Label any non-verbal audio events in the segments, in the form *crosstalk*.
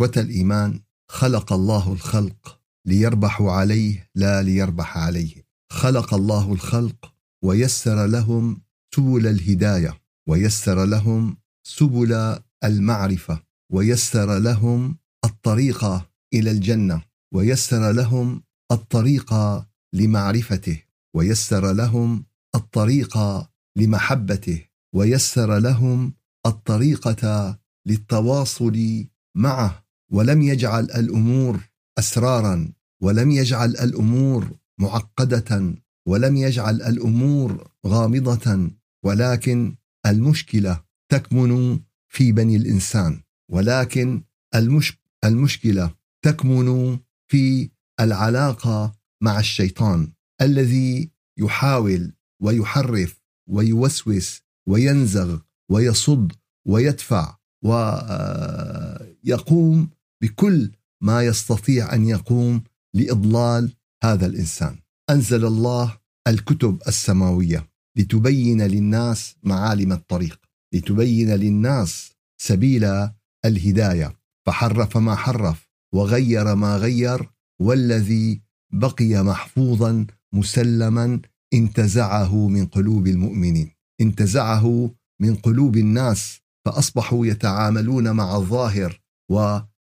إخوة الإيمان خلق الله الخلق ليربحوا عليه لا ليربح عليه. خلق الله الخلق ويسر لهم سبل الهداية ويسر لهم سبل المعرفة ويسر لهم الطريق إلى الجنة ويسر لهم الطريق لمعرفته ويسر لهم الطريق لمحبته ويسر لهم الطريقة للتواصل معه. ولم يجعل الأمور أسرارا ولم يجعل الأمور معقدة ولم يجعل الأمور غامضة ولكن المشكلة تكمن في بني الإنسان ولكن المش المشكلة تكمن في العلاقة مع الشيطان الذي يحاول ويحرف ويوسوس وينزغ ويصد ويدفع ويقوم بكل ما يستطيع أن يقوم لإضلال هذا الإنسان. أنزل الله الكتب السماوية لتبين للناس معالم الطريق، لتبين للناس سبيل الهداية، فحرف ما حرف وغير ما غير والذي بقي محفوظا مسلما انتزعه من قلوب المؤمنين، انتزعه من قلوب الناس فأصبحوا يتعاملون مع الظاهر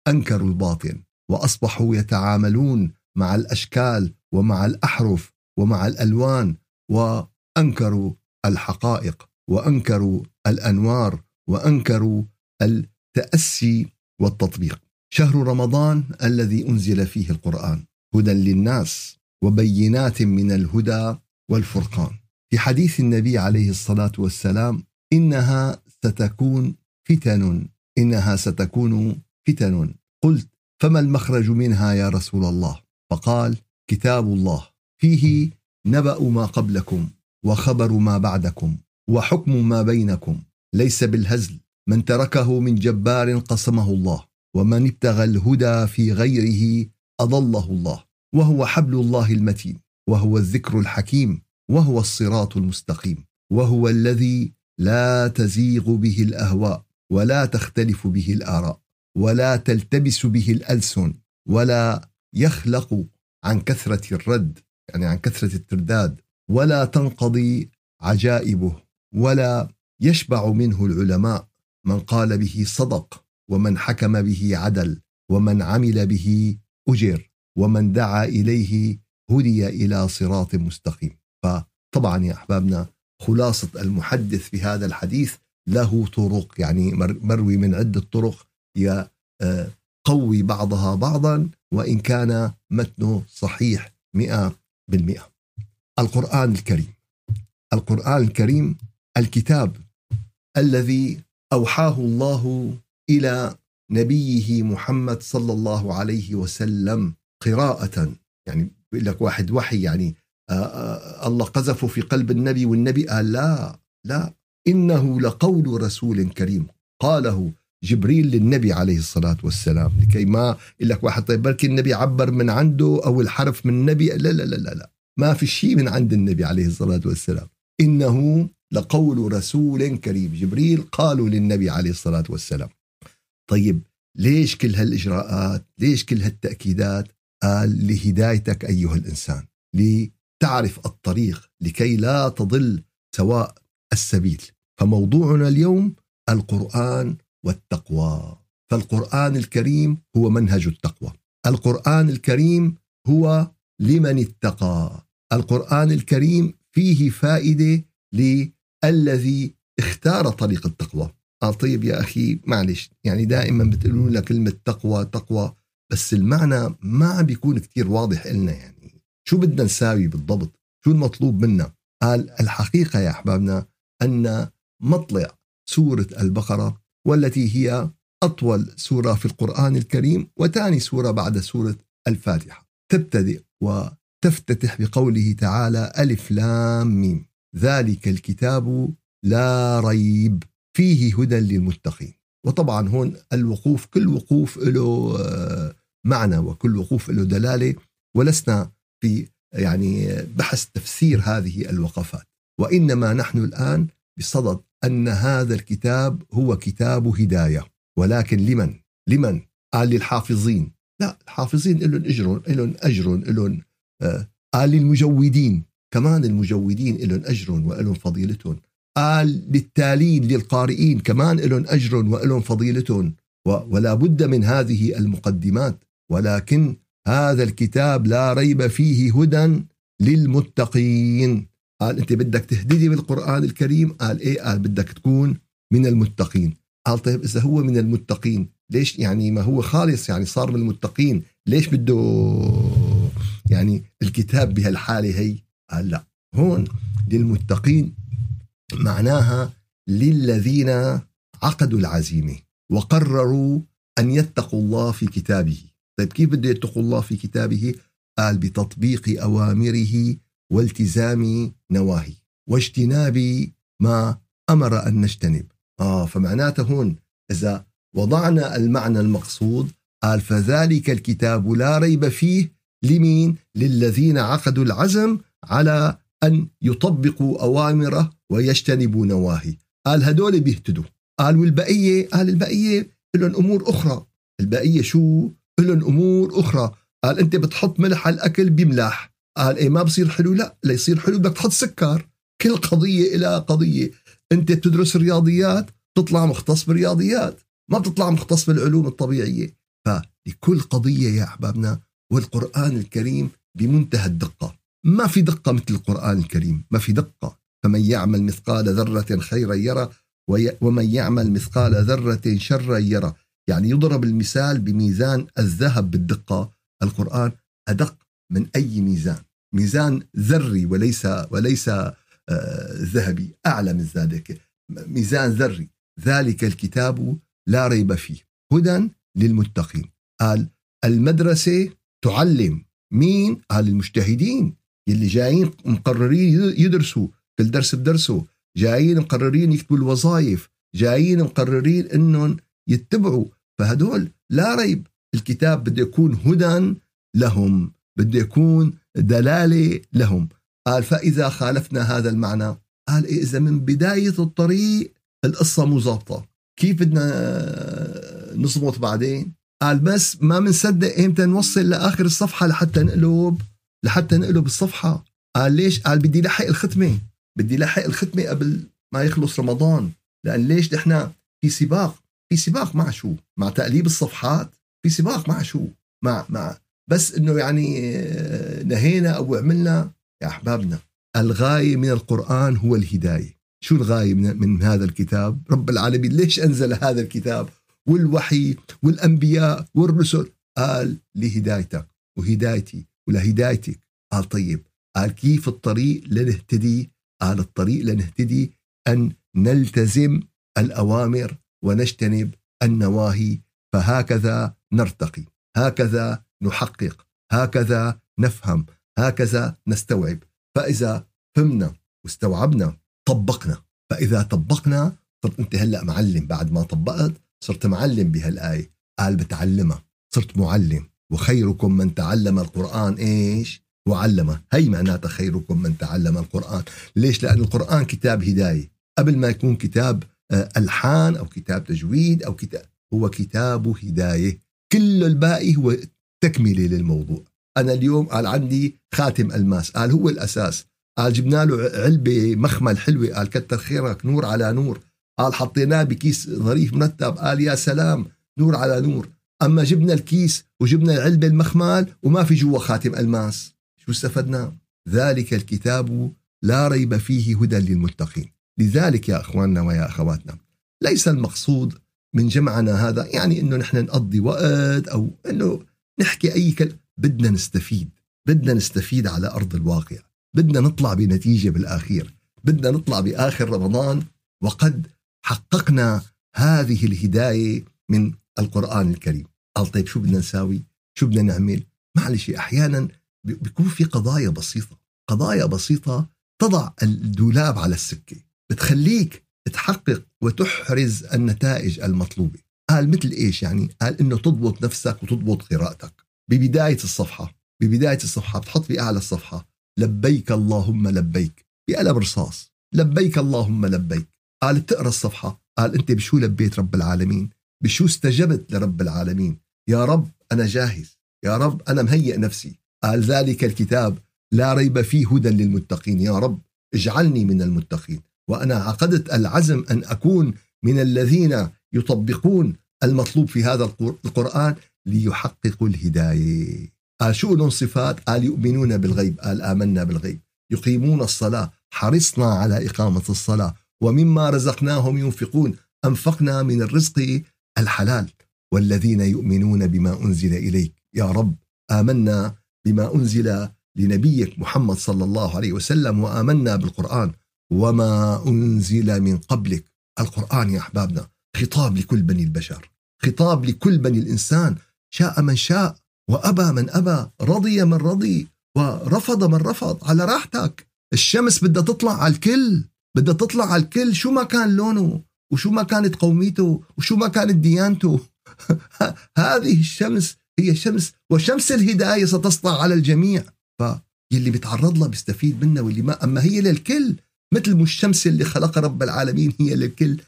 وانكروا الباطن وأصبحوا يتعاملون مع الأشكال ومع الأحرف ومع الألوان وأنكروا الحقائق وأنكروا الأنوار وأنكروا التأسي والتطبيق. شهر رمضان الذي أنزل فيه القرآن هدى للناس وبينات من الهدى والفرقان. في حديث النبي عليه الصلاة والسلام إنها ستكون فتن إنها ستكون فتن. قلت فما المخرج منها يا رسول الله؟ فقال كتاب الله. فيه نبأ ما قبلكم وخبر ما بعدكم وحكم ما بينكم. ليس بالهزل. من تركه من جبار قسمه الله ومن ابتغى الهدى في غيره أضله الله. وهو حبل الله المتين وهو الذكر الحكيم وهو الصراط المستقيم وهو الذي لا تزيغ به الأهواء ولا تختلف به الآراء. ولا تلتبس به الألسن ولا يخلق عن كثرة الرد يعني عن كثرة الترداد ولا تنقضي عجائبه ولا يشبع منه العلماء من قال به صدق ومن حكم به عدل ومن عمل به أجر ومن دعا إليه هدي إلى صراط مستقيم. فطبعا يا أحبابنا خلاصة المحدث في هذا الحديث له طرق يعني مروي من عدة طرق يقوي آه، بعضها بعضا وإن كان متنه صحيح مئة بالمئة. القرآن الكريم. القرآن الكريم الكتاب الذي أوحاه الله إلى نبيه محمد صلى الله عليه وسلم قراءة. يعني بيقول لك واحد وحي يعني آه، آه، الله قذفه في قلب النبي والنبي قال لا لا إنه لقول رسول كريم. قاله جبريل للنبي عليه الصلاة والسلام لكي ما يقول لك واحد طيب بركي النبي عبر من عنده أو الحرف من النبي. لا لا لا لا, لا. ما في شيء من عند النبي عليه الصلاة والسلام. إنه لقول رسول كريم. جبريل قالوا للنبي عليه الصلاة والسلام. طيب ليش كل هالإجراءات؟ ليش كل هالتأكيدات؟ قال لهدايتك أيها الإنسان. تعرف الطريق لكي لا تضل سواء السبيل. فموضوعنا اليوم القرآن والتقوى. فالقرآن الكريم هو منهج التقوى. القرآن الكريم هو لمن اتقى. القرآن الكريم فيه فائدة للذي اختار طريق التقوى. قال طيب يا أخي معلش يعني دائما بتقولون لك كلمة تقوى تقوى بس المعنى ما بيكون كتير واضح لنا يعني. شو بدنا نساوي بالضبط؟ شو المطلوب منا؟ قال الحقيقة يا أحبابنا أن مطلع سورة البقرة والتي هي أطول سورة في القرآن الكريم وثاني سورة بعد سورة الفاتحة. تبتدئ وتفتتح بقوله تعالى ألف لام ميم. ذلك الكتاب لا ريب فيه هدى للمتقين. وطبعا هون الوقوف كل وقوف له آه، معنى وكل وقوف له دلالة. ولسنا في يعني بحث تفسير هذه الوقفات. وإنما نحن الآن بصدد أن هذا الكتاب هو كتاب هداية. ولكن لمن؟ لمن؟ قال للحافظين لا الحافظين لهم أجر لهم أجر لهم آه قال للمجودين كمان المجودين لهم أجر ولهم فضيلتهم. قال للتالين للقارئين. كمان لهم أجر ولهم فضيلتهم. ولا بد من هذه المقدمات. ولكن هذا الكتاب لا ريب فيه هدى للمتقين. قال انت بدك تهددي بالقرآن الكريم؟ قال إيه؟ قال بدك تكون من المتقين. قال طيب إذا هو من المتقين ليش يعني ما هو خالص يعني صار من المتقين؟ ليش بده يعني الكتاب بهالحالة هي؟ قال لا. هون للمتقين معناها للذين عقدوا العزيمة وقرروا أن يتقوا الله في كتابه. طيب كيف بده يتقوا الله في كتابه؟ قال بتطبيق أوامره والتزام نواهي واجتناب ما أمر أن نجتنب. آه فمعناته هون إذا وضعنا المعنى المقصود قال فذلك الكتاب لا ريب فيه لمين؟ للذين عقدوا العزم على أن يطبقوا أوامره ويجتنبوا نواهي قال هدول بيهتدوا. قال والبقية؟ قال البقية لهم أمور أخرى. البقية شو؟ لهم أمور أخرى. قال أنت بتحط ملح على الأكل بيملح قال إيه ما بصير حلو. لا ليصير حلو. بدك تحط سكر. كل قضية إلى قضية. أنت بتدرس رياضيات تطلع مختص بالرياضيات. ما بتطلع مختص بالعلوم الطبيعية. فلكل قضية يا أحبابنا والقرآن الكريم بمنتهى الدقة. ما في دقة مثل القرآن الكريم. ما في دقة. فمن يعمل مثقال ذرة خيرا يرى ومن يعمل مثقال ذرة شرا يرى يعني يضرب المثال بميزان الذهب بالدقة. القرآن أدق من أي ميزان. ميزان ذري وليس وليس آه، ذهبي. اعلى من ذلك ميزان ذري. ذلك الكتاب لا ريب فيه. هدى للمتقين. قال المدرسة تعلم مين؟ قال المجتهدين اللي جايين مقررين يدرسوا. كل درس بدرسه. جايين مقررين يكتبوا الوظائف. جايين مقررين إنهم يتبعوا. فهدول لا ريب. الكتاب بده يكون هدى لهم. بده يكون دلالة لهم. قال فإذا خالفنا هذا المعنى قال إيه إذا من بداية الطريق القصة مو ظابطه كيف بدنا نصمت بعدين؟ قال بس ما بنصدق إمتى نوصل لآخر الصفحة لحتى نقلب لحتى نقلب الصفحة. قال ليش؟ قال بدي لحق الختمة بدي لحق الختمة قبل ما يخلص رمضان لأن ليش نحن في سباق في سباق مع شو؟ مع تقليب الصفحات في سباق مع شو؟ مع مع بس إنه يعني آه، نهينا أو عملنا يا أحبابنا الغاية من القرآن هو الهداية. شو الغاية من, من هذا الكتاب؟ رب العالمين ليش أنزل هذا الكتاب؟ والوحي والأنبياء والرسل. قال لهدايتك وهدايتي ولهدايتك. قال طيب قال كيف الطريق لنهتدي؟ قال الطريق لنهتدي أن نلتزم الأوامر ونجتنب النواهي فهكذا نرتقي. هكذا نحقق. هكذا نفهم. هكذا نستوعب. فإذا فهمنا واستوعبنا طبقنا. فإذا طبقنا صرت أنت هلأ معلم. بعد ما طبقت صرت معلم بهالآية. قال بتعلمها صرت معلم. وخيركم من تعلم القرآن إيش؟ وعلمه. هي معناتها خيركم من تعلم القرآن. ليش؟ لأن القرآن كتاب هداية. قبل ما يكون كتاب آه، ألحان أو كتاب تجويد أو كتاب هو كتاب هداية. كل الباقي هو تكملة للموضوع. أنا اليوم قال عندي خاتم ألماس. قال هو الأساس. قال جبنا له علبة مخمل حلوة. قال كتر خيرك نور على نور. قال حطيناه بكيس ظريف مرتب. قال يا سلام نور على نور. أما جبنا الكيس وجبنا العلبة المخمال وما في جوا خاتم ألماس. شو استفدنا؟ ذلك الكتاب لا ريب فيه هدى للمتقين. لذلك يا أخواننا ويا أخواتنا ليس المقصود من جمعنا هذا يعني أنه نحن نقضي وقت أو أنه نحكي أي كلام. بدنا نستفيد. بدنا نستفيد على أرض الواقع. بدنا نطلع بنتيجة بالآخير. بدنا نطلع بآخر رمضان وقد حققنا هذه الهداية من القرآن الكريم. قال طيب شو بدنا نساوي؟ شو بدنا نعمل؟ معلش أحيانا بيكون في قضايا بسيطة. قضايا بسيطة تضع الدولاب على السكة. بتخليك تحقق وتحرز النتائج المطلوبة. قال مثل إيش يعني؟ قال إنه تضبط نفسك وتضبط قراءتك. ببداية الصفحة ببداية الصفحة بتحط في أعلى الصفحة لبيك اللهم لبيك. بقلم رصاص لبيك اللهم لبيك. قال بتقرا الصفحة قال أنت بشو لبيت رب العالمين؟ بشو استجبت لرب العالمين؟ يا رب أنا جاهز يا رب أنا مهيئ نفسي. قال ذلك الكتاب لا ريب فيه هدى للمتقين. يا رب اجعلني من المتقين. وأنا عقدت العزم أن أكون من الذين يطبقون المطلوب في هذا القرآن ليحققوا الهداية. قال شو لهم صفات؟ قال يؤمنون بالغيب. قال آمنا بالغيب. يقيمون الصلاة. حرصنا على إقامة الصلاة. ومما رزقناهم ينفقون. أنفقنا من الرزق الحلال. والذين يؤمنون بما أنزل إليك. يا رب آمنا بما أنزل لنبيك محمد صلى الله عليه وسلم وآمنا بالقرآن. وما أنزل من قبلك. القرآن يا أحبابنا. خطاب لكل بني البشر خطاب لكل بني الإنسان شاء من شاء وأبى من أبى رضي من رضي ورفض من رفض على راحتك. الشمس بدها تطلع على الكل بدها تطلع على الكل شو ما كان لونه وشو ما كانت قوميته وشو ما كانت ديانته. *laughs* هذه الشمس هي شمس وشمس الهداية ستسطع على الجميع. فيلي بيتعرض لها بيستفيد منها واللي ما أما هي للكل مثل الشمس اللي خلق رب العالمين هي للكل.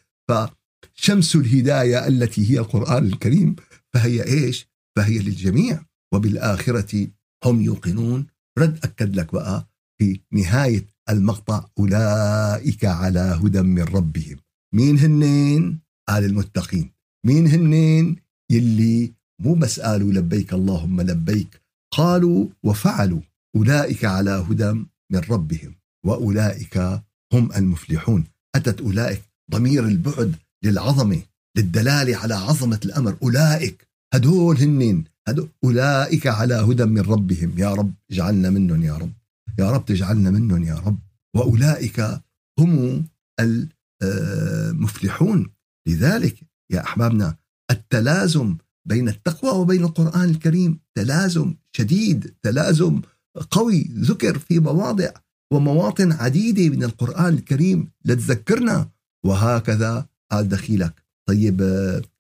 فشمس الهداية التي هي القرآن الكريم فهي إيش؟ فهي للجميع. وبالآخرة هم يوقنون. رد أكد لك بقى في نهاية المقطع أولئك على هدى من ربهم. مين هنين؟ قال المتقين. مين هنين يلي مو بس قالوا لبيك اللهم لبيك قالوا وفعلوا أولئك على هدى من ربهم وأولئك هم المفلحون. أتت أولئك ضمير البعد للعظمة للدلالة على عظمة الأمر. أولئك هدول هنين هدول أولئك على هدى من ربهم. يا رب اجعلنا منهم يا رب. يا رب تجعلنا منهم يا رب. وأولئك هم المفلحون لذلك يا أحبابنا التلازم بين التقوى وبين القرآن الكريم تلازم شديد تلازم قوي. ذكر في مواضع ومواطن عديدة من القرآن الكريم لتذكرنا. وهكذا قال دخيلك. طيب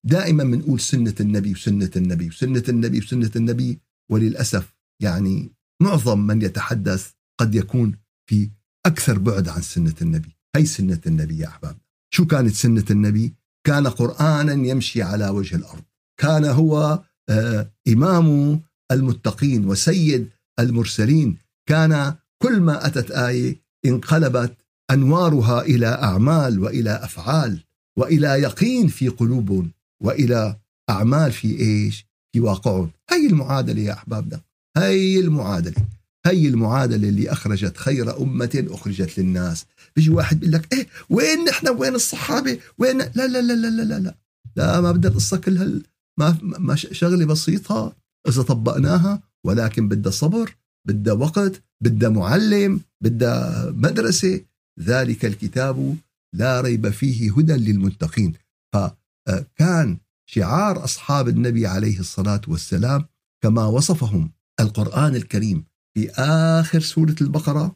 دائما بنقول سنة النبي وسنة النبي وسنة النبي وسنة النبي وللأسف يعني معظم من يتحدث قد يكون في أكثر بعد عن سنة النبي. هي سنة النبي يا أحباب. شو كانت سنة النبي؟ كان قرآنا يمشي على وجه الأرض. كان هو آه، إمام المتقين وسيد المرسلين. كان كل ما أتت آية انقلبت أنوارها إلى أعمال وإلى أفعال. وإلى يقين في قلوبهم وإلى أعمال في إيش؟ في واقعهم. هي المعادلة يا أحبابنا هي المعادلة. هي المعادلة اللي أخرجت خير أمة أخرجت للناس. بيجي واحد بيقول لك إيه وين نحن؟ وين الصحابة؟ وين؟ لا لا لا لا لا لا لا, لا ما بدها القصة كلها ما, ما شغلة بسيطة. إذا طبقناها ولكن بدها صبر بدها وقت بدها معلم بدها مدرسة. ذلك الكتاب لا ريب فيه هدى للمتقين. فكان شعار أصحاب النبي عليه الصلاة والسلام كما وصفهم القرآن الكريم في آخر سورة البقرة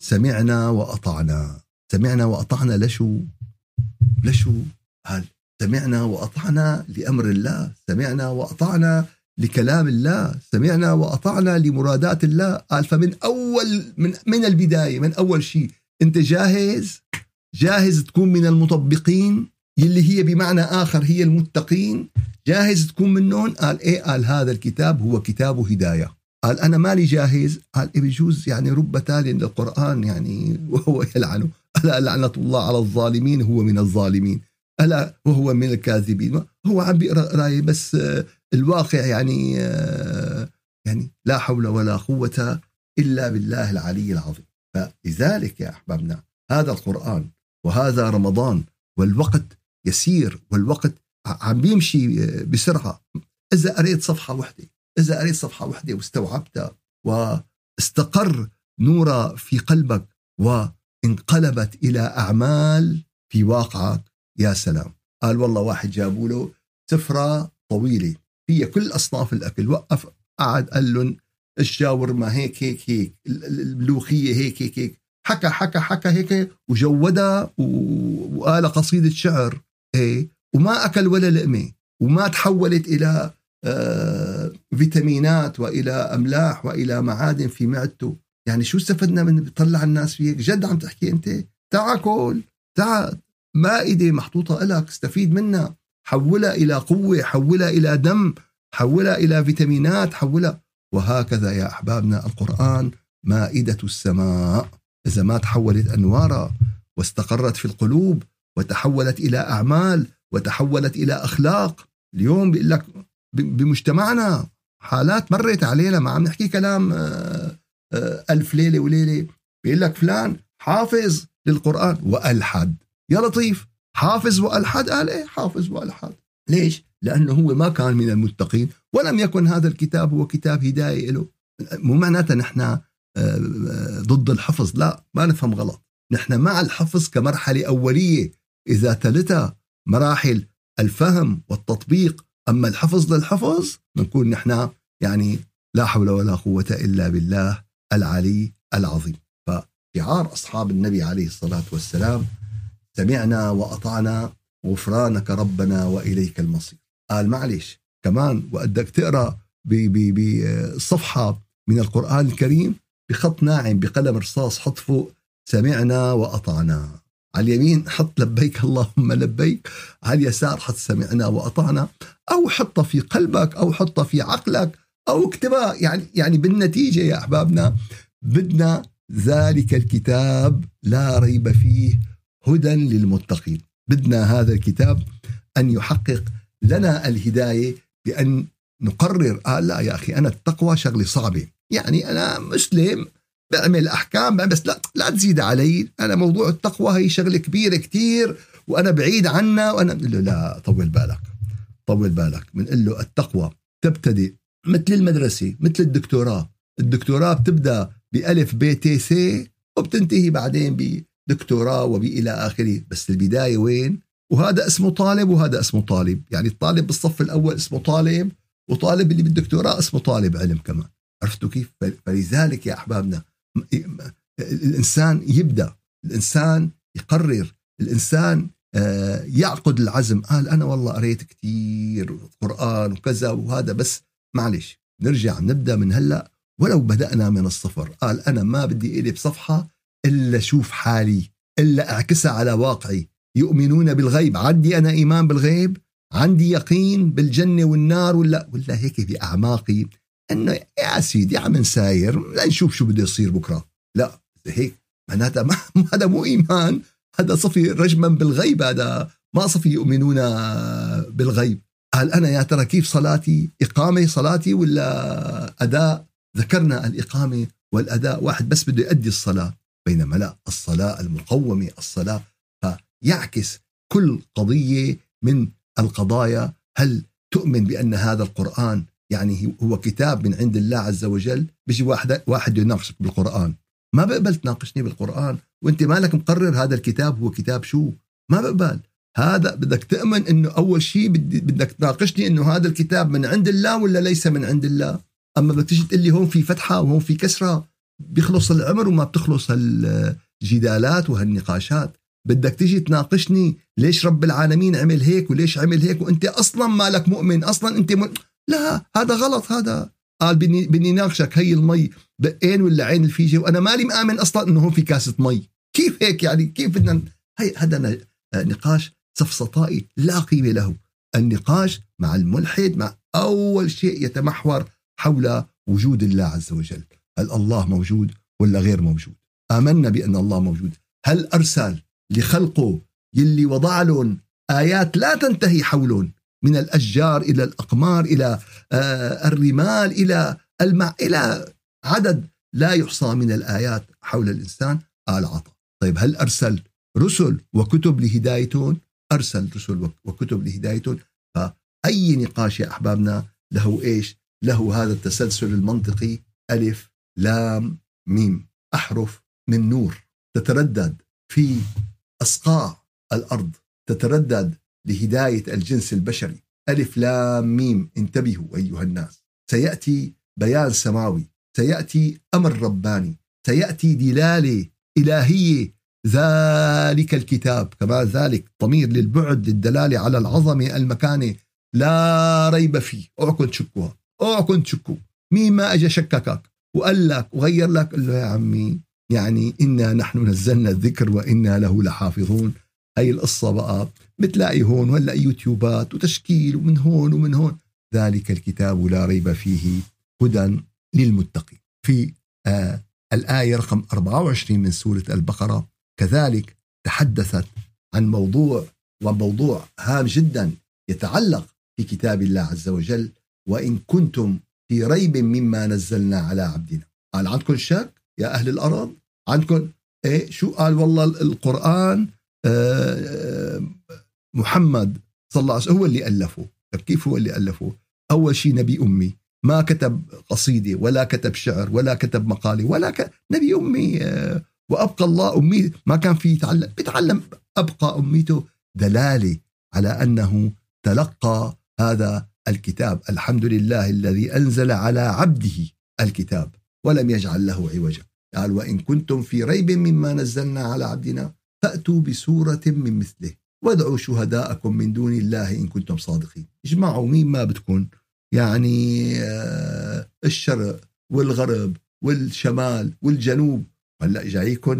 سمعنا وأطعنا. سمعنا وأطعنا لشو؟ لشو؟ قال سمعنا وأطعنا لأمر الله. سمعنا وأطعنا لكلام الله. سمعنا وأطعنا لمرادات الله. قال فمن أول من, من البداية من أول شيء أنت جاهز؟ جاهز تكون من المطبقين يلي هي بمعنى آخر هي المتقين. جاهز تكون منهم قال إيه قال هذا الكتاب هو كتاب هداية. قال أنا مالي جاهز؟ قال إيه بجوز يعني رب تال للقرآن يعني وهو يلعنه. ألا لعنة الله على الظالمين؟ هو من الظالمين. ألا وهو من الكاذبين. هو عم بيقرأ رأي بس الواقع يعني يعني لا حول ولا قوة إلا بالله العلي العظيم. فلذلك يا أحبابنا هذا القرآن وهذا رمضان والوقت يسير والوقت عم بيمشي بسرعة. إذا قريت صفحة واحدة إذا قريت صفحة واحدة واستوعبتها واستقر نورا في قلبك وانقلبت إلى أعمال في واقعك يا سلام. قال والله واحد جابوا له سفرة طويلة فيها كل أصناف الأكل. وقف قعد قال لهم الشاورما هيك هيك هيك الملوخية هيك هيك هيك. حكى حكى حكى هيك وجودها وقال قصيدة شعر إيه؟ وما أكل ولا لقمة وما تحولت إلى آه فيتامينات وإلى أملاح وإلى معادن في معدته. يعني شو استفدنا من بتطلع الناس فيك جد عم تحكي أنت؟ تعا كل تعا مائدة محطوطة لك استفيد منها. حولها إلى قوة حولها إلى دم حولها إلى فيتامينات حولها. وهكذا يا أحبابنا القرآن مائدة السماء. إذا ما تحولت أنوارا واستقرت في القلوب وتحولت إلى أعمال وتحولت إلى أخلاق. اليوم بيقول لك بمجتمعنا حالات مرت علينا ما عم نحكي كلام آه، آه، ألف ليلة وليلة. بيقول لك فلان حافظ للقرآن وألحد. يا لطيف حافظ وألحد؟ قال إيه حافظ وألحد. ليش؟ لأنه هو ما كان من المتقين ولم يكن هذا الكتاب هو كتاب هداية له. مو معناتها نحن ضد الحفظ. لا ما نفهم غلط. نحن مع الحفظ كمرحلة أولية. إذا تلتها مراحل الفهم والتطبيق. أما الحفظ للحفظ نكون نحن يعني لا حول ولا قوة إلا بالله العلي العظيم. فشعار أصحاب النبي عليه الصلاة والسلام سمعنا وأطعنا غفرانك ربنا وإليك المصير. قال معلش كمان وقدك تقرأ بصفحة من القرآن الكريم بخط ناعم بقلم رصاص حط فوق سمعنا وأطعنا. على اليمين حط لبيك اللهم لبيك. على اليسار حط سمعنا وأطعنا. أو حطها في قلبك أو حطها في عقلك أو اكتبها. يعني يعني بالنتيجة يا أحبابنا بدنا ذلك الكتاب لا ريب فيه هدى للمتقين. بدنا هذا الكتاب أن يحقق لنا الهداية بأن نقرر آه لا يا أخي أنا التقوى شغلة صعبة. يعني أنا مسلم بعمل أحكام بس لا لا تزيد علي. أنا موضوع التقوى هي شغلة كبيرة كتير وأنا بعيد عنها وأنا له لا طول بالك طول بالك. بنقول له التقوى تبتدئ مثل المدرسة مثل الدكتوراه. الدكتوراه بتبدأ بألف ب ت س وبتنتهي بعدين بدكتوراه وبإلى آخره. بس البداية وين؟ وهذا اسمه طالب وهذا اسمه طالب. يعني الطالب بالصف الأول اسمه طالب وطالب اللي بالدكتوراه اسمه طالب علم كمان. عرفتوا كيف؟ فلذلك يا أحبابنا الإنسان يبدأ الإنسان يقرر الإنسان آه، يعقد العزم. قال أنا والله قريت كثير قرآن وكذا وهذا بس معلش نرجع نبدأ من هلأ. ولو بدأنا من الصفر قال أنا ما بدي إلي بصفحة إلا شوف حالي إلا أعكسها على واقعي. يؤمنون بالغيب. عندي أنا إيمان بالغيب؟ عندي يقين بالجنة والنار ولا؟ ولا هيك بأعماقي إنه يا سيدي عم نساير لنشوف شو بده يصير بكرة. لا هيك معناتها ما *laughs* هذا مو إيمان هذا صفي رجما بالغيب هذا ما صفي يؤمنون بالغيب. قال أنا يا ترى كيف صلاتي؟ إقامة صلاتي ولا أداء؟ ذكرنا الإقامة والأداء واحد بس بده يؤدي الصلاة بينما لا الصلاة المقومة الصلاة فيعكس كل قضية من القضايا. هل تؤمن بأن هذا القرآن يعني هو كتاب من عند الله عز وجل بيجي واحد واحد يناقشك بالقرآن. ما بقبل تناقشني بالقرآن وانت مالك مقرر هذا الكتاب هو كتاب شو؟ ما بقبل. هذا بدك تؤمن إنه أول شيء بدك تناقشني إنه هذا الكتاب من عند الله ولا ليس من عند الله؟ أما بدك تيجي تقول لي هون في فتحة وهون في كسرة بيخلص العمر وما بتخلص الجدالات وهالنقاشات. بدك تيجي تناقشني ليش رب العالمين عمل هيك وليش عمل هيك؟ وأنت أصلا مالك مؤمن أصلا أنت م... لا هذا غلط هذا. قال بدي بدي ناقشك هي المي بقين ولا عين الفيجة؟ وأنا مالي مآمن أصلا إنه هون في كاسة مي. كيف هيك يعني؟ كيف بدنا هي هذا نقاش سفسطائي لا قيمة له. النقاش مع الملحد مع أول شيء يتمحور حول وجود الله عز وجل. هل الله موجود ولا غير موجود؟ آمنا بأن الله موجود. هل أرسل لخلقه يلي وضع لهم آيات لا تنتهي حولهم؟ من الأشجار إلى الأقمار إلى آه، الرمال إلى الماء إلى عدد لا يحصى من الآيات حول الإنسان قال عطى طيب هل أرسل رسل وكتب لهدايتهم أرسل رسل وكتب لهدايتهم فأي نقاش يا أحبابنا؟ له إيش؟ له هذا التسلسل المنطقي ألف لام ميم أحرف من نور تتردد في أصقاع الأرض تتردد لهداية الجنس البشري. ألف لام ميم. انتبهوا أيها الناس. سيأتي بيان سماوي. سيأتي أمر رباني. سيأتي دلالة إلهية. ذلك الكتاب. كما ذلك ضمير للبعد للدلالة على العظمة المكانة. لا ريب فيه. اوعكم تشكوها. اوعكم تشكوا مين ما اجى شككك وقال لك وغير لك قال له يا عمي يعني إنا نحن نزلنا الذكر وإنا له لحافظون. هي القصة بقى بتلاقي هون ولا يوتيوبات وتشكيل ومن هون ومن هون. ذلك الكتاب لا ريب فيه هدى للمتقين. في آه الآية رقم 24 من سورة البقرة. كذلك تحدثت عن موضوع وموضوع هام جدا يتعلق في كتاب الله عز وجل. وإن كنتم في ريب مما نزلنا على عبدنا. قال عندكم شك يا أهل الأرض عندكم إيه؟ شو قال والله القرآن؟ آه محمد صلى الله عليه وسلم هو اللي ألفه. طيب كيف هو اللي ألفه؟ أول شيء نبي أمي. ما كتب قصيدة ولا كتب شعر ولا كتب مقالة ولا ك... نبي أمي آه وأبقى الله أمي. ما كان في يتعلم بيتعلم أبقى أميته. دلالة على أنه تلقى هذا الكتاب. الحمد لله الذي أنزل على عبده الكتاب ولم يجعل له عوجا. قال وإن كنتم في ريب مما نزلنا على عبدنا فأتوا بسورة من مثله. وادعوا شهداءكم من دون الله إن كنتم صادقين. اجمعوا مين ما بتكون. يعني آه، الشرق والغرب والشمال والجنوب. هلأ جايكم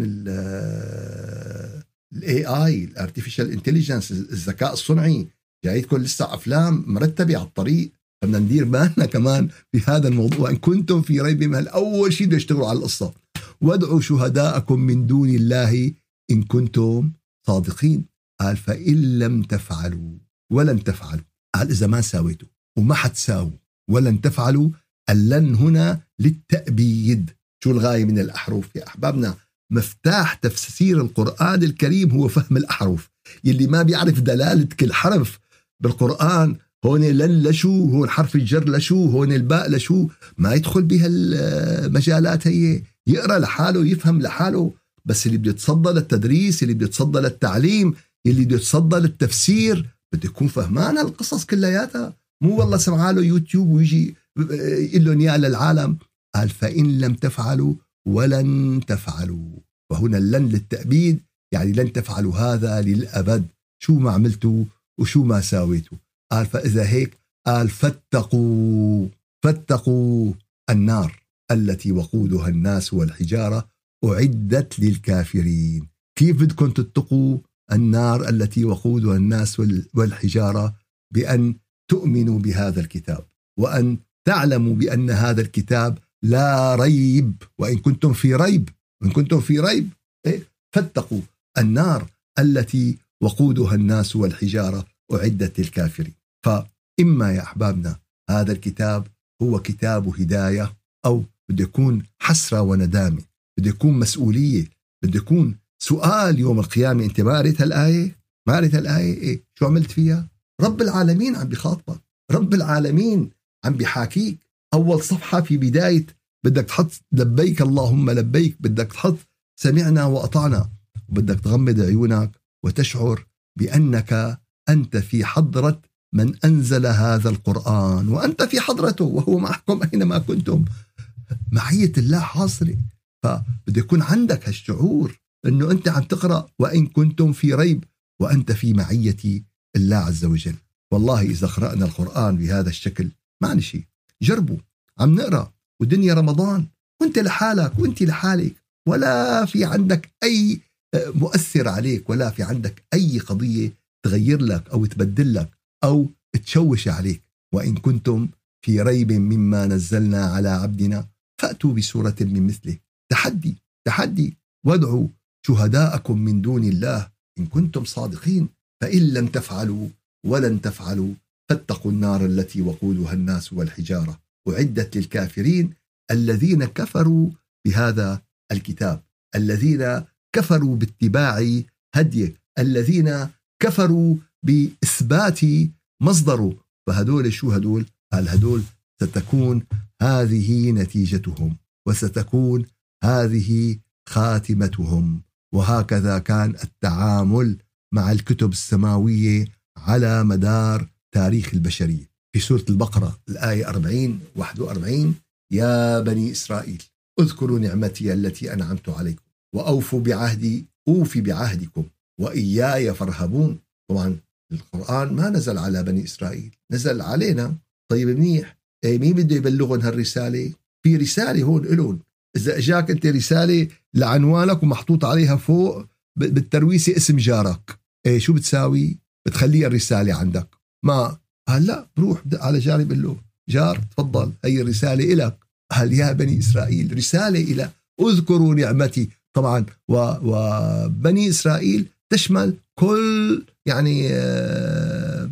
ال AI ال artificial intelligence الذكاء الصنعي جايتكم لسه أفلام مرتبة على الطريق. بدنا ندير بالنا كمان في هذا الموضوع. إن كنتم في ريب من أول شيء بده يشتغلوا على القصة. وادعوا شهداءكم من دون الله إن كنتم صادقين. قال فإن لم تفعلوا ولن تفعلوا. قال إذا ما ساويتوا. وما حتساووا ولن تفعلوا. اللن هنا للتأبيد. شو الغاية من الأحرف يا أحبابنا؟ مفتاح تفسير القرآن الكريم هو فهم الأحرف. يلي ما بيعرف دلالة كل حرف بالقرآن هون لن لشو هون حرف الجر لشو هون الباء لشو ما يدخل بهالمجالات هي. يقرأ لحاله يفهم لحاله بس اللي بده يتصدى للتدريس اللي بده يتصدى للتعليم اللي بده يتصدى للتفسير بده يكون فهمان هالقصص كلياتها. مو والله سمع له يوتيوب ويجي يقول لهم اياها للعالم قال فإن لم تفعلوا ولن تفعلوا. وهنا اللن للتأبيد يعني لن تفعلوا هذا للأبد. شو ما عملتوا وشو ما ساويتوا. قال فإذا هيك قال فاتقوا فاتقوا النار التي وقودها الناس والحجارة أعدت للكافرين. كيف بدكم تتقوا؟ النار التي وقودها الناس والحجارة بأن تؤمنوا بهذا الكتاب وأن تعلموا بأن هذا الكتاب لا ريب وإن كنتم في ريب إن كنتم في ريب إيه؟ فاتقوا النار التي وقودها الناس والحجارة أعدت للكافرين فإما يا أحبابنا هذا الكتاب هو كتاب هداية أو بده يكون حسرة وندامة بده يكون مسؤولية بده يكون سؤال يوم القيامة أنت ما قريت هالآية؟ ما قريت هالآية؟ إيه شو عملت فيها؟ رب العالمين عم بخاطبك رب العالمين عم بحاكيك. أول صفحة في بداية بدك تحط لبيك اللهم لبيك بدك تحط سمعنا وأطعنا وبدك تغمض عيونك وتشعر بأنك أنت في حضرة من أنزل هذا القرآن وأنت في حضرته وهو معكم أينما كنتم. معية الله حاصلة فبده يكون عندك هالشعور. أنه أنت عم تقرأ وإن كنتم في ريب وأنت في معية الله عز وجل. والله إذا قرأنا القرآن بهذا الشكل ما شيء. جربوا. عم نقرأ. ودنيا رمضان. وأنت لحالك وأنت لحالك. ولا في عندك أي آه، مؤثر عليك. ولا في عندك أي قضية تغير لك أو تبدل لك أو تشوش عليك. وإن كنتم في ريب مما نزلنا على عبدنا فأتوا بسورة من مثله. تحدي تحدي. وادعوا شهداءكم من دون الله. إن كنتم صادقين فإن لم تفعلوا ولن تفعلوا فاتقوا النار التي وقودها الناس والحجارة. أعدت للكافرين الذين كفروا بهذا الكتاب. الذين كفروا باتباع هديه الذين كفروا بإثبات مصدره فهدول شو هدول؟ قال هدول ستكون هذه نتيجتهم وستكون هذه خاتمتهم. وهكذا كان التعامل مع الكتب السماوية على مدار تاريخ البشرية. في سورة البقرة الآية 40 41 يا بني إسرائيل اذكروا نعمتي التي أنعمت عليكم وأوفوا بعهدي أوفي بعهدكم وإياي فارهبون. طبعا القرآن ما نزل على بني إسرائيل نزل علينا. طيب منيح؟ اي مين بده يبلغهم هالرسالة؟ في رسالة هون لهم إذا إجاك أنت رسالة لعنوانك ومحطوط عليها فوق بالترويسة اسم جارك. إيه شو بتساوي؟ بتخليها الرسالة عندك. ما؟ قال لا بروح على جاري بقول له جار تفضل هي الرسالة إلك. قال يا بني إسرائيل رسالة إلى اذكروا نعمتي. طبعا وبني إسرائيل تشمل كل يعني آه،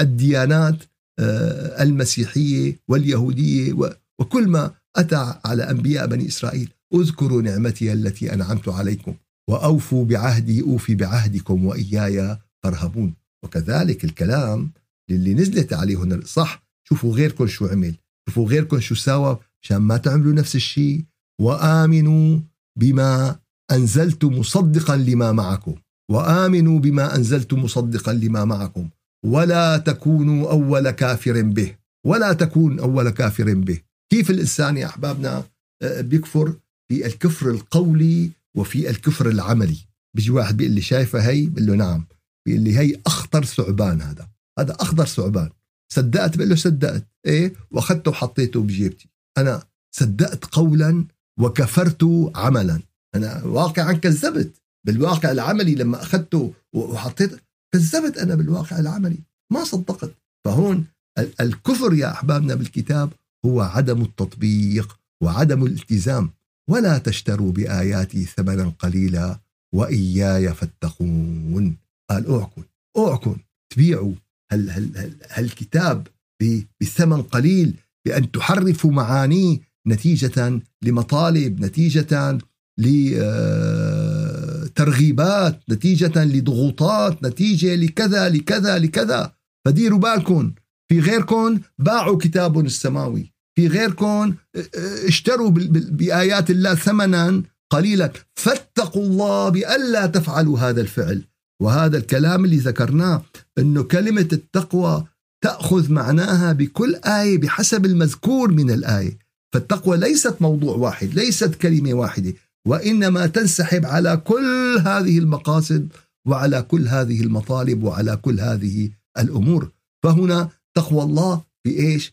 الديانات آه، المسيحية واليهودية وكل ما أتى على أنبياء بني إسرائيل اذكروا نعمتي التي أنعمت عليكم وأوفوا بعهدي أوفي بعهدكم وإياي فارهبون. وكذلك الكلام للي نزلت عليهم صح؟ شوفوا غيركم شو عمل شوفوا غيركم شو ساوى مشان ما تعملوا نفس الشيء وآمنوا بما أنزلت مصدقا لما معكم وآمنوا بما أنزلت مصدقا لما معكم ولا تكونوا أول كافر به ولا تكون أول كافر به. كيف الإنسان يا أحبابنا آه، بيكفر في الكفر القولي وفي الكفر العملي. بيجي واحد بيقول لي شايفة هي؟ بقول له نعم. بيقول لي هي أخطر ثعبان هذا. هذا أخضر ثعبان. صدقت؟ بقول له صدقت. إيه؟ وأخذته وحطيته بجيبتي. أنا صدقت قولا وكفرت عملا. أنا واقعا كذبت. بالواقع العملي لما أخذته وحطيت كذبت أنا بالواقع العملي. ما صدقت. فهون الكفر يا أحبابنا بالكتاب هو عدم التطبيق وعدم الالتزام. ولا تشتروا بآياتي ثمنا قليلا وإياي فاتقون. قال اوعكن اوعكن تبيعوا. هالكتاب بثمن قليل بأن تحرفوا معانيه نتيجة لمطالب نتيجة لترغيبات نتيجة لضغوطات نتيجة لكذا لكذا لكذا. فديروا بالكم. في غيركم باعوا كتابهم السماوي. في غيركم اشتروا بآيات الله ثمنا قليلا. فاتقوا الله بألا تفعلوا هذا الفعل. وهذا الكلام اللي ذكرناه أنه كلمة التقوى تأخذ معناها بكل آية بحسب المذكور من الآية. فالتقوى ليست موضوع واحد ليست كلمة واحدة. وإنما تنسحب على كل هذه المقاصد وعلى كل هذه المطالب وعلى كل هذه الأمور. فهنا تقوى الله بإيش؟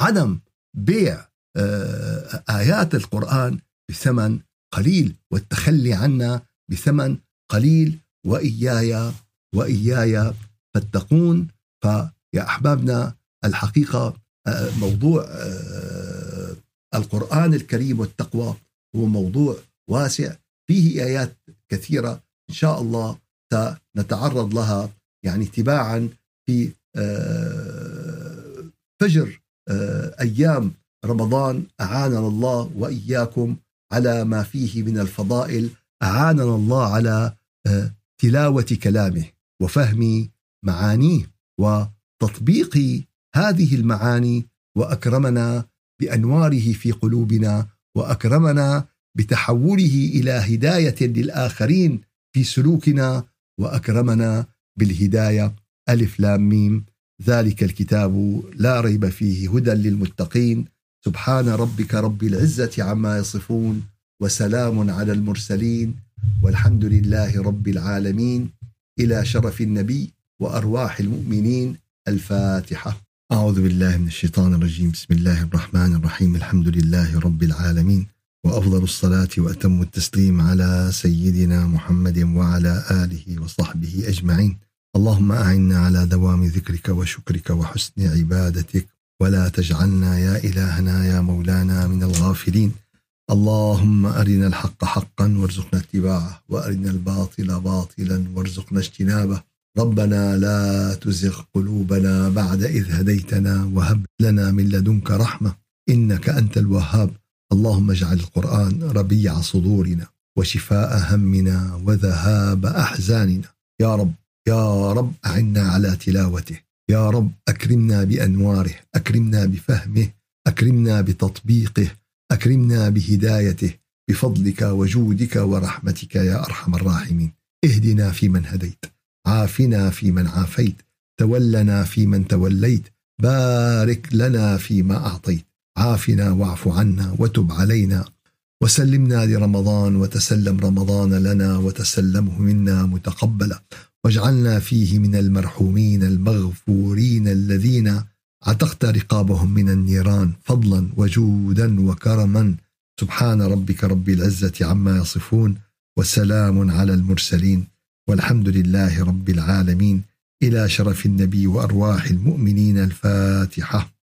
بعدم بيع آه، آيات القرآن بثمن قليل والتخلي عنا بثمن قليل. وإياي وإياي فاتقون. فيا أحبابنا الحقيقة آه، موضوع آه، القرآن الكريم والتقوى هو موضوع واسع. فيه آيات كثيرة إن شاء الله سنتعرض لها يعني تباعا في فجر أيام رمضان أعاننا الله وإياكم على ما فيه من الفضائل أعاننا الله على تلاوة كلامه وفهم معانيه وتطبيق هذه المعاني وأكرمنا بأنواره في قلوبنا وأكرمنا بتحوله إلى هداية للآخرين في سلوكنا وأكرمنا بالهداية. ألف لام ميم. ذلك الكتاب لا ريب فيه هدى للمتقين. سبحان ربك رب العزة عما يصفون وسلام على المرسلين. والحمد لله رب العالمين. إلى شرف النبي وأرواح المؤمنين. الفاتحة. أعوذ بالله من الشيطان الرجيم. بسم الله الرحمن الرحيم. الحمد لله رب العالمين. وأفضل الصلاة وأتم التسليم على سيدنا محمد وعلى آله وصحبه أجمعين. اللهم أعنا على دوام ذكرك وشكرك وحسن عبادتك ولا تجعلنا يا إلهنا يا مولانا من الغافلين. اللهم أرنا الحق حقا وارزقنا اتباعه وأرنا الباطل باطلا وارزقنا اجتنابه. ربنا لا تزغ قلوبنا بعد إذ هديتنا وهب لنا من لدنك رحمة إنك أنت الوهاب. اللهم اجعل القرآن ربيع صدورنا وشفاء همنا وذهاب أحزاننا. يا رب يا رب أعنا على تلاوته. يا رب أكرمنا بأنواره أكرمنا بفهمه أكرمنا بتطبيقه أكرمنا بهدايته بفضلك وجودك ورحمتك يا أرحم الراحمين. اهدنا فيمن هديت عافنا في من عافيت تولنا في من توليت بارك لنا فيما أعطيت. عافنا واعف عنا وتب علينا وسلمنا لرمضان وتسلم رمضان لنا وتسلمه منا متقبلا. واجعلنا فيه من المرحومين المغفورين الذين عتقت رقابهم من النيران فضلا وجودا وكرما. سبحان ربك رب العزة عما يصفون وسلام على المرسلين. والحمد لله رب العالمين. إلى شرف النبي وأرواح المؤمنين الفاتحة.